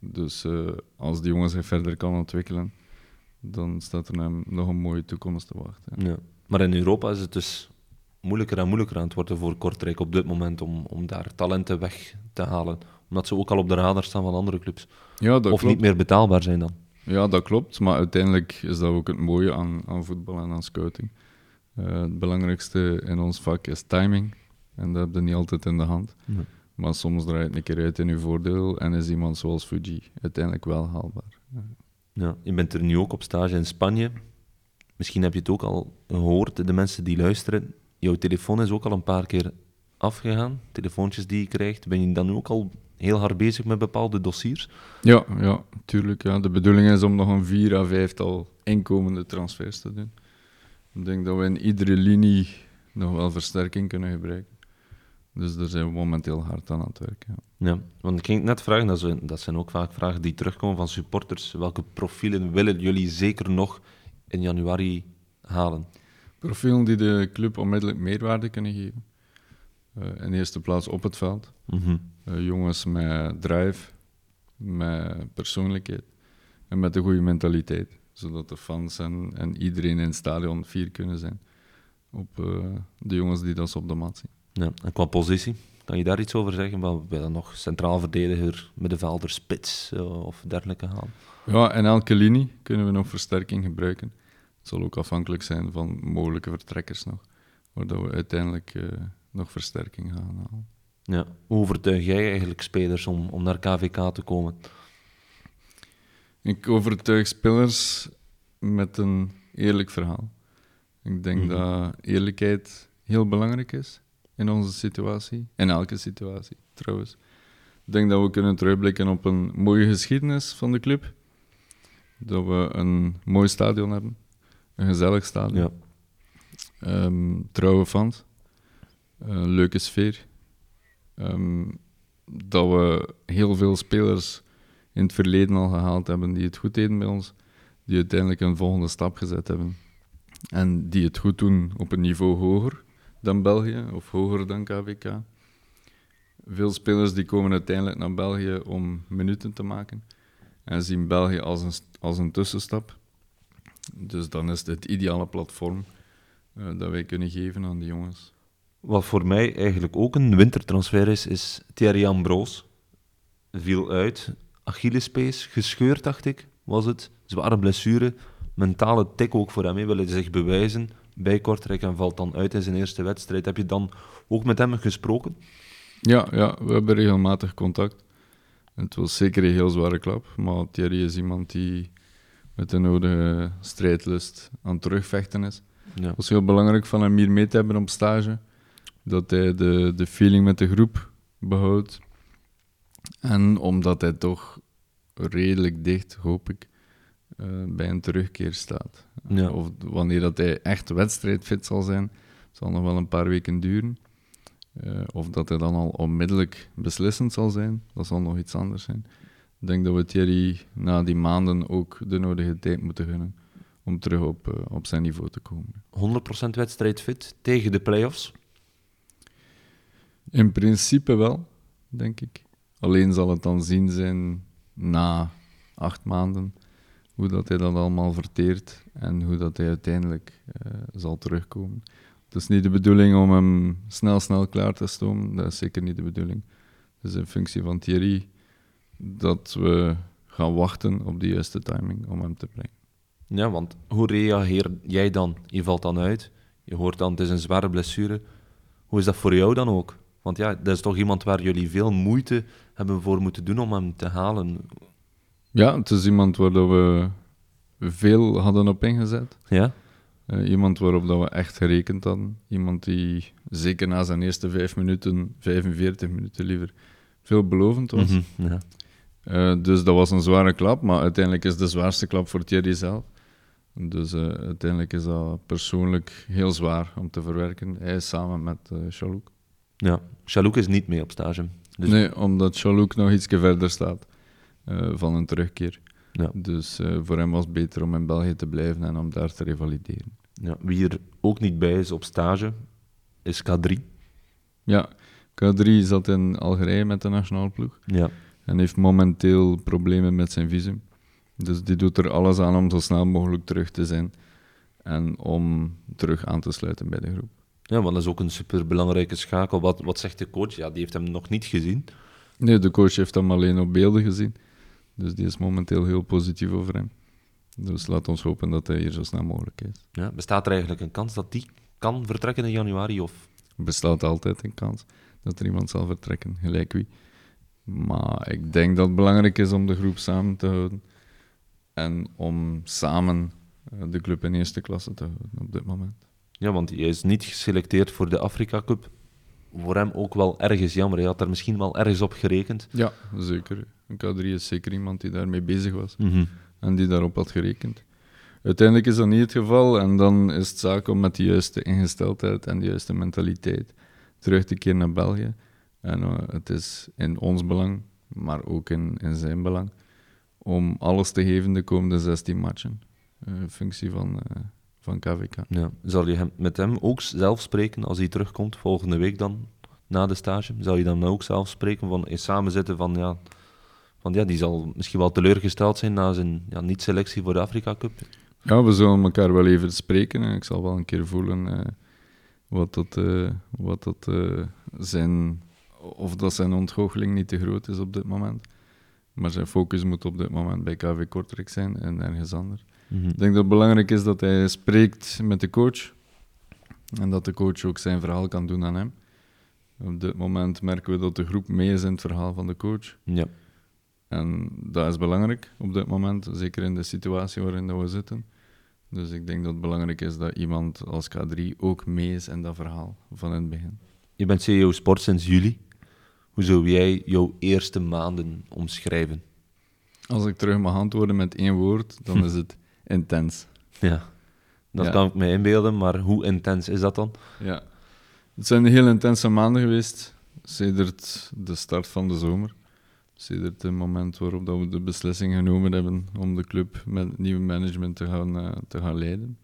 Speaker 2: Dus eh, als die jongen zich verder kan ontwikkelen, dan staat er hem nog een mooie toekomst te wachten.
Speaker 1: Ja. Maar in Europa is het dus moeilijker en moeilijker aan het worden voor Kortrijk op dit moment om, om daar talenten weg te halen. Omdat ze ook al op de radar staan van andere clubs.
Speaker 2: Ja, dat
Speaker 1: of
Speaker 2: klopt.
Speaker 1: niet meer betaalbaar zijn dan.
Speaker 2: Ja, dat klopt. Maar uiteindelijk is dat ook het mooie aan, aan voetbal en aan scouting. Eh, het belangrijkste in ons vak is timing. En dat heb je niet altijd in de hand. Maar soms draait het een keer uit in je voordeel en is iemand zoals Fuji uiteindelijk wel haalbaar.
Speaker 1: Ja, je bent er nu ook op stage in Spanje. Misschien heb je het ook al gehoord, de mensen die luisteren. Jouw telefoon is ook al een paar keer afgegaan. Telefoontjes die je krijgt. Ben je dan nu ook al heel hard bezig met bepaalde dossiers?
Speaker 2: Ja, ja, tuurlijk. Ja. De bedoeling is om nog een vier à vijftal inkomende transfers te doen. Ik denk dat we in iedere linie nog wel versterking kunnen gebruiken. Dus daar zijn we momenteel hard aan aan het werken. Ja.
Speaker 1: Ja, want ik ging net vragen, dat zijn, dat zijn ook vaak vragen die terugkomen van supporters. Welke profielen willen jullie zeker nog in januari halen?
Speaker 2: Profielen die de club onmiddellijk meerwaarde kunnen geven. Eh, in eerste plaats op het veld.
Speaker 1: Mhm.
Speaker 2: Eh, jongens met drive, met persoonlijkheid en met een goede mentaliteit. Zodat de fans en, en iedereen in het stadion fier kunnen zijn op eh, de jongens die dat op de mat zien.
Speaker 1: Ja, en qua positie, kan je daar iets over zeggen? Wat willen nog centraal verdediger, middenvelder, spits eh, of dergelijke halen?
Speaker 2: Ja, in elke linie kunnen we nog versterking gebruiken. Het zal ook afhankelijk zijn van mogelijke vertrekkers nog, waardoor we uiteindelijk nog versterking gaan halen.
Speaker 1: Ja. Hoe overtuig jij eigenlijk spelers om, om naar KVK te komen?
Speaker 2: Ik overtuig spelers met een eerlijk verhaal. Ik denk
Speaker 1: Mhm.
Speaker 2: dat eerlijkheid heel belangrijk is in onze situatie, in elke situatie trouwens. Ik denk dat we kunnen terugblikken op een mooie geschiedenis van de club. Dat we een mooi stadion hebben, een gezellig stadion,
Speaker 1: Ja.
Speaker 2: Ehm, trouwe fans, een leuke sfeer. Ehm, dat we heel veel spelers in het verleden al gehaald hebben die het goed deden bij ons, die uiteindelijk een volgende stap gezet hebben. En die het goed doen op een niveau hoger dan België of hoger dan KVK. Veel spelers die komen uiteindelijk naar België om minuten te maken en zien België als een, als een tussenstap. Dus dan is het het ideale platform eh, dat wij kunnen geven aan die jongens.
Speaker 1: Wat voor mij eigenlijk ook een wintertransfer is, is Thierry Ambroos. Viel uit. Achillespees, gescheurd dacht ik, was het. Zware blessure. Mentale tik ook voor hem. Hij wilde zich bewijzen bij Kortrijk en valt dan uit in zijn eerste wedstrijd. Heb je dan ook met hem gesproken?
Speaker 2: Ja, ja, we hebben regelmatig contact. Het was zeker een heel zware klap, maar Thierry is iemand die met de nodige strijdlust aan het terugvechten is.
Speaker 1: Ja.
Speaker 2: Het was heel belangrijk van hem hier mee te hebben op stage. Dat hij de, de feeling met de groep behoudt. En omdat hij toch redelijk dicht, hoop ik, eh, bij een terugkeer staat.
Speaker 1: Ja.
Speaker 2: Of wanneer dat hij echt wedstrijdfit zal zijn, zal nog wel een paar weken duren. Eh, of dat hij dan al onmiddellijk beslissend zal zijn, dat zal nog iets anders zijn. Ik denk dat we Thierry na die maanden ook de nodige tijd moeten gunnen om terug op, eh, op zijn niveau te komen.
Speaker 1: 100% wedstrijdfit tegen de play-offs.
Speaker 2: In principe wel, denk ik. Alleen zal het dan zien zijn na acht maanden hoe dat hij dat allemaal verteert en hoe dat hij uiteindelijk eh, zal terugkomen. Het is niet de bedoeling om hem snel, snel klaar te stomen. Dat is zeker niet de bedoeling. Het is in functie van Thierry dat we gaan wachten op de juiste timing om hem te brengen.
Speaker 1: Ja, want hoe reageer jij dan? Je valt dan uit. Je hoort dan, het is een zware blessure. Hoe is dat voor jou dan ook? Want ja, dat is toch iemand waar jullie veel moeite hebben voor moeten doen om hem te halen.
Speaker 2: Ja, het is iemand waar we veel hadden op ingezet.
Speaker 1: Ja?
Speaker 2: Eh, iemand waarop dat we echt gerekend hadden. Iemand die zeker na zijn eerste vijf minuten, 45 minuten liever, veelbelovend was.
Speaker 1: Mhm, ja.
Speaker 2: Eh, dus dat was een zware klap, maar uiteindelijk is de zwaarste klap voor Thierry zelf. Dus eh, uiteindelijk is dat persoonlijk heel zwaar om te verwerken. Hij samen met uh, Chalouk.
Speaker 1: Ja, Chalouk is niet mee op stage. Dus...
Speaker 2: Nee, omdat Chalouk nog iets verder staat uh, van een terugkeer.
Speaker 1: Ja.
Speaker 2: Dus voor hem was het beter om in België te blijven en om daar te revalideren.
Speaker 1: Ja, wie er ook niet bij is op stage, is K3.
Speaker 2: Ja, K3 zat in Algerije met de nationale ploeg.
Speaker 1: Ja.
Speaker 2: En heeft momenteel problemen met zijn visum. Dus die doet er alles aan om zo snel mogelijk terug te zijn. En om terug aan te sluiten bij de groep.
Speaker 1: Ja, want dat is ook een superbelangrijke schakel. Wat, wat zegt de coach? Ja, die heeft hem nog niet gezien.
Speaker 2: Nee, de coach heeft hem alleen op beelden gezien. Dus die is momenteel heel positief over hem. Dus laat ons hopen dat hij hier zo snel mogelijk is.
Speaker 1: Ja, bestaat er eigenlijk een kans dat die kan vertrekken in januari? Of?
Speaker 2: Bestaat altijd een kans dat er iemand zal vertrekken, gelijk wie. Maar ik denk dat het belangrijk is om de groep samen te houden. En om samen eh, de club in eerste klasse te houden op dit moment.
Speaker 1: Ja, want hij is niet geselecteerd voor de Afrika Cup. Voor hem ook wel ergens jammer. Hij had daar misschien wel ergens op gerekend.
Speaker 2: Ja, zeker. K3 is zeker iemand die daarmee bezig was.
Speaker 1: Mm -hmm.
Speaker 2: En die daarop had gerekend. Uiteindelijk is dat niet het geval. En dan is het zaak om met de juiste ingesteldheid en de juiste mentaliteit terug te keren naar België. En uh, het is in ons belang, maar ook in, in zijn belang, om alles te geven de komende 16 matchen. Uh, in functie van, uh, van KVK.
Speaker 1: Ja. Zal je hem, met hem ook zelf spreken als hij terugkomt, volgende week dan, na de stage? Zal je dan ook zelf spreken van in samenzitten van ja, van ja, die zal misschien wel teleurgesteld zijn na zijn ja, niet-selectie voor de Afrika Cup?
Speaker 2: Ja, we zullen elkaar wel even spreken. En ik zal wel een keer voelen uh, wat dat, uh, wat dat uh, zijn, of dat zijn ontgoocheling niet te groot is op dit moment. Maar zijn focus moet op dit moment bij KV Kortrijk zijn en ergens anders.
Speaker 1: Mm -hmm.
Speaker 2: Ik denk dat het belangrijk is dat hij spreekt met de coach. En dat de coach ook zijn verhaal kan doen aan hem. Op dit moment merken we dat de groep mee is in het verhaal van de coach.
Speaker 1: Ja.
Speaker 2: En dat is belangrijk op dit moment, zeker in de situatie waarin we zitten. Dus ik denk dat het belangrijk is dat iemand als K3 ook mee is in dat verhaal van in het begin.
Speaker 1: Je bent CEO Sport sinds juli. Hoe zou jij jouw eerste maanden omschrijven?
Speaker 2: Als ik terug mag antwoorden met één woord, dan is het intens.
Speaker 1: Ja, dat
Speaker 2: Ja.
Speaker 1: kan ik me inbeelden, maar hoe intens is dat dan?
Speaker 2: Ja. Het zijn heel intense maanden geweest, sedert de start van de zomer. Sedert het moment waarop dat we de beslissing genomen hebben om de club met het nieuwe management te gaan, eh, te gaan leiden.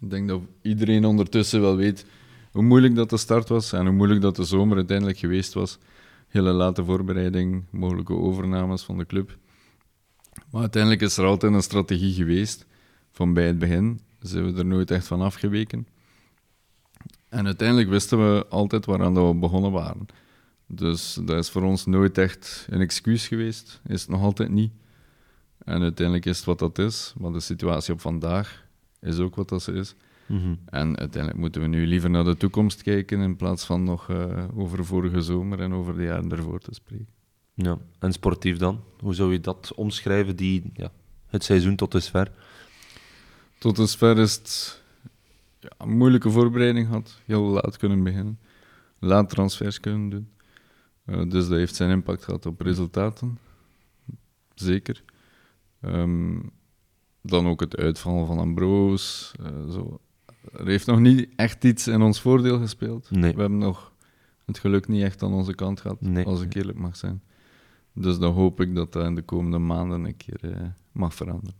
Speaker 2: Ik denk dat iedereen ondertussen wel weet hoe moeilijk dat de start was en hoe moeilijk dat de zomer uiteindelijk geweest was. Hele late voorbereiding, mogelijke overnames van de club. Maar uiteindelijk is er altijd een strategie geweest. Van bij het begin zijn we er nooit echt van afgeweken. En uiteindelijk wisten we altijd waaraan dat we begonnen waren. Dus dat is voor ons nooit echt een excuus geweest. Is het nog altijd niet. En uiteindelijk is het wat dat is. Maar de situatie op vandaag is ook wat dat ze is. En uiteindelijk moeten we nu liever naar de toekomst kijken in plaats van nog eh, over vorige zomer en over de jaren ervoor te spreken.
Speaker 1: Ja. En sportief dan? Hoe zou je dat omschrijven, die, ja, het seizoen tot dusver?
Speaker 2: Tot dusver is het ja, een moeilijke voorbereiding gehad. Heel laat kunnen beginnen. Laat transfers kunnen doen. Eh, dus dat heeft zijn impact gehad op resultaten. Zeker. Ehm, dan ook het uitvallen van Ambroos. eh, zo. Er heeft nog niet echt iets in ons voordeel gespeeld.
Speaker 1: Nee.
Speaker 2: We hebben nog het geluk niet echt aan onze kant gehad,
Speaker 1: Nee.
Speaker 2: als ik eerlijk mag zijn. Dus dan hoop ik dat dat in de komende maanden een keer eh, mag veranderen.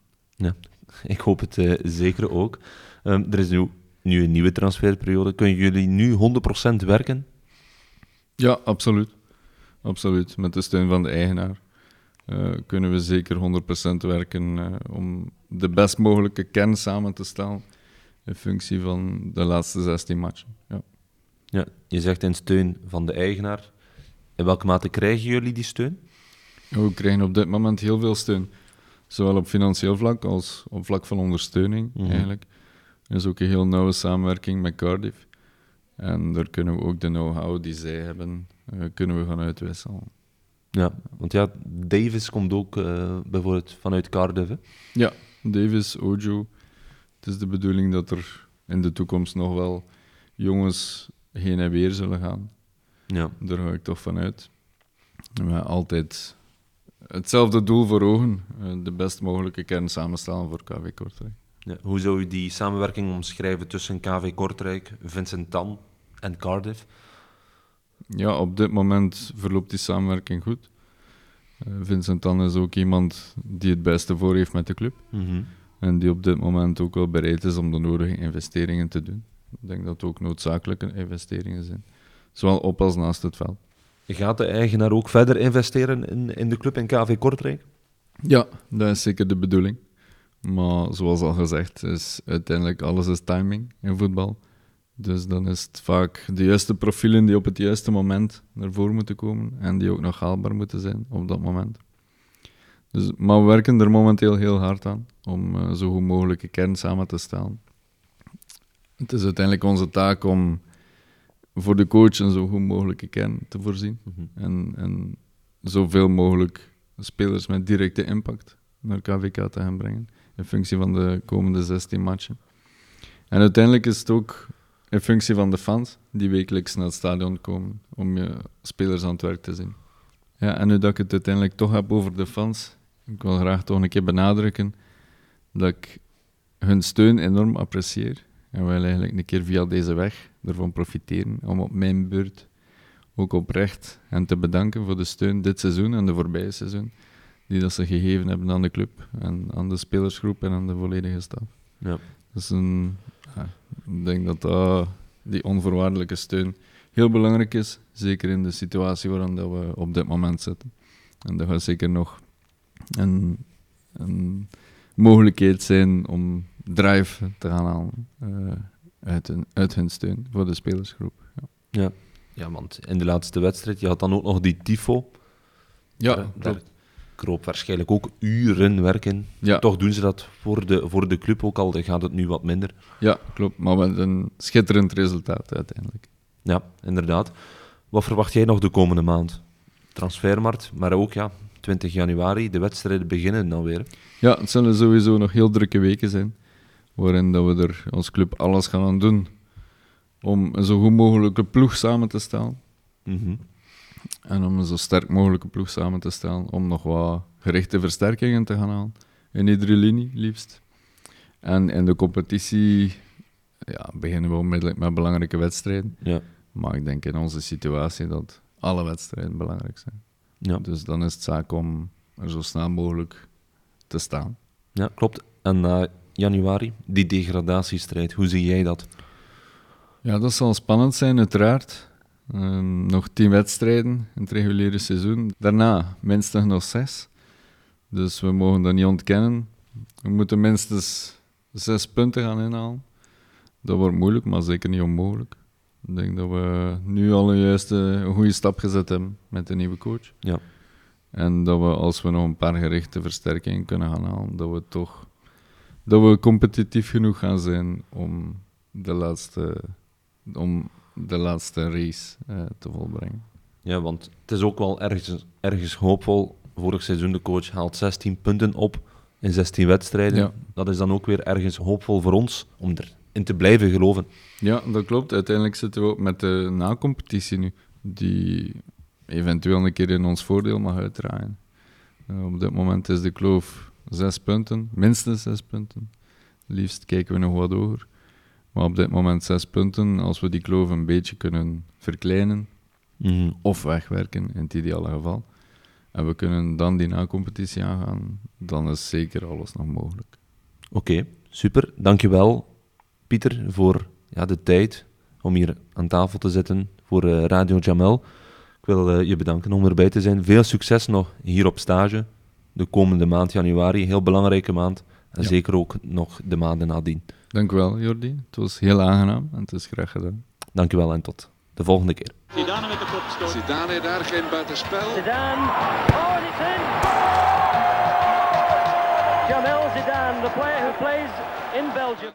Speaker 1: Ik hoop het eh, zeker ook. Ehm, er is nu, nu een nieuwe transferperiode. Kunnen jullie nu 100% werken?
Speaker 2: Ja, absoluut. Absoluut. Met de steun van de eigenaar eh, kunnen we zeker 100% werken om de best mogelijke kern samen te stellen in functie van de laatste 16 matchen. Ja.
Speaker 1: Ja, je zegt in steun van de eigenaar. In welke mate krijgen jullie die steun?
Speaker 2: We krijgen op dit moment heel veel steun. Zowel op financieel vlak als op vlak van ondersteuning,
Speaker 1: Mhm.
Speaker 2: eigenlijk. Er is ook een heel nauwe samenwerking met Cardiff. En daar kunnen we ook de know-how die zij hebben, eh, kunnen we gaan uitwisselen.
Speaker 1: Ja, want ja, Davis komt ook eh, bijvoorbeeld vanuit Cardiff. hè?
Speaker 2: Ja, Davis, Ojo. Het is de bedoeling dat er in de toekomst nog wel jongens heen en weer zullen gaan.
Speaker 1: Ja.
Speaker 2: Daar ga ik toch van uit. Maar altijd hetzelfde doel voor ogen. eh, De best mogelijke kern samenstellen voor KV Kortrijk.
Speaker 1: Ja, hoe zou je die samenwerking omschrijven tussen KV Kortrijk, Vincent Tan en Cardiff?
Speaker 2: Ja, op dit moment verloopt die samenwerking goed. Uh, Vincent Tan is ook iemand die het beste voor heeft met de club.
Speaker 1: Mhm.
Speaker 2: En die op dit moment ook wel bereid is om de nodige investeringen te doen. Ik denk dat het ook noodzakelijke investeringen zijn. Zowel op als naast het veld.
Speaker 1: Gaat de eigenaar ook verder investeren in, in de club in KV Kortrijk?
Speaker 2: Ja, dat is zeker de bedoeling. Maar zoals al gezegd, is uiteindelijk alles is timing in voetbal. Dus dan is het vaak de juiste profielen die op het juiste moment naar voren moeten komen en die ook nog haalbaar moeten zijn op dat moment. Dus, maar we werken er momenteel heel hard aan om uh, zo goed mogelijke kern samen te stellen. Het is uiteindelijk onze taak om voor de coach een zo goed mogelijke kern te voorzien en, en zoveel mogelijk spelers met directe impact naar KVK te gaan brengen in functie van de komende 16 matchen. En uiteindelijk is het ook in functie van de fans die wekelijks naar het stadion komen om je spelers aan het werk te zien. Ja, en nu dat ik het uiteindelijk toch heb over de fans, ik wil graag toch een keer benadrukken dat ik hun steun enorm apprecieer en wil eigenlijk een keer via deze weg ervan profiteren om op mijn beurt ook oprecht hen te bedanken voor de steun dit seizoen en de voorbije seizoen die dat ze gegeven hebben aan de club en aan de spelersgroep en aan de volledige staf.
Speaker 1: Ja.
Speaker 2: Dus een, ja, ik denk dat, dat die onvoorwaardelijke steun heel belangrijk is, zeker in de situatie waarin dat we op dit moment zitten. En dat gaat zeker nog een, een mogelijkheid zijn om drive te gaan halen uh, uit, hun, uit hun steun voor de spelersgroep. Ja.
Speaker 1: Ja. ja, want in de laatste wedstrijd, je had dan ook nog die tifo.
Speaker 2: Ja,
Speaker 1: daar, daar kroop waarschijnlijk ook uren werken.
Speaker 2: Ja.
Speaker 1: Toch doen ze dat voor de, voor de club ook al, dan gaat het nu wat minder.
Speaker 2: Ja, klopt. Maar met een schitterend resultaat uiteindelijk.
Speaker 1: Ja, inderdaad. Wat verwacht jij nog de komende maand? Transfermarkt, maar ook ja, 20 januari, de wedstrijden beginnen dan weer.
Speaker 2: Ja, het zullen sowieso nog heel drukke weken zijn, waarin dat we er als club alles gaan aan doen om een zo goed mogelijke ploeg samen te stellen.
Speaker 1: Mhm.
Speaker 2: En om een zo sterk mogelijke ploeg samen te stellen, om nog wat gerichte versterkingen te gaan halen. In iedere linie, liefst. En in de competitie ja, beginnen we onmiddellijk met belangrijke wedstrijden.
Speaker 1: Ja.
Speaker 2: Maar ik denk in onze situatie dat alle wedstrijden belangrijk zijn.
Speaker 1: Ja.
Speaker 2: Dus dan is het zaak om er zo snel mogelijk te staan.
Speaker 1: ja, klopt. En na januari, die degradatiestrijd, hoe zie jij dat?
Speaker 2: Ja, dat zal spannend zijn, uiteraard. Ehm, nog tien wedstrijden in het reguliere seizoen. Daarna minstens nog zes. Dus we mogen dat niet ontkennen. We moeten minstens zes punten gaan inhalen. Dat wordt moeilijk, maar zeker niet onmogelijk. Ik denk dat we nu al een juiste, een goede stap gezet hebben met de nieuwe coach.
Speaker 1: Ja.
Speaker 2: En dat we, als we nog een paar gerichte versterkingen kunnen gaan halen, dat we toch dat we competitief genoeg gaan zijn om de laatste, om de laatste race eh, te volbrengen.
Speaker 1: Ja, want het is ook wel ergens, ergens hoopvol. Vorig seizoen de coach haalt 16 punten op in 16 wedstrijden.
Speaker 2: Ja.
Speaker 1: Dat is dan ook weer ergens hoopvol voor ons om erin te blijven geloven.
Speaker 2: Ja, dat klopt. Uiteindelijk zitten we ook met de na-competitie nu, die eventueel een keer in ons voordeel mag uitdraaien. Eh, op dit moment is de kloof zes punten, minstens zes punten. Liefst kijken we nog wat hoger. Maar op dit moment zes punten. Als we die kloof een beetje kunnen verkleinen of wegwerken, in het ideale geval, en we kunnen dan die na-competitie aangaan, dan is zeker alles nog mogelijk.
Speaker 1: Oké, super. Dankjewel, Pieter, voor ja, de tijd om hier aan tafel te zitten voor eh, Radio Jamel. Ik wil eh, je bedanken om erbij te zijn. Veel succes nog hier op stage. De komende maand januari, heel belangrijke maand. En
Speaker 2: Ja.
Speaker 1: zeker ook nog de maanden nadien.
Speaker 2: Dank u wel, Jordi. Het was heel aangenaam en het is graag gedaan.
Speaker 1: Dankjewel en tot de volgende keer.
Speaker 4: Zidane met de kopstoot.
Speaker 5: Zidane daar geen buitenspel.
Speaker 3: Zidane. Oh, and it's in. Jamel Zidane, the player who plays in Belgium.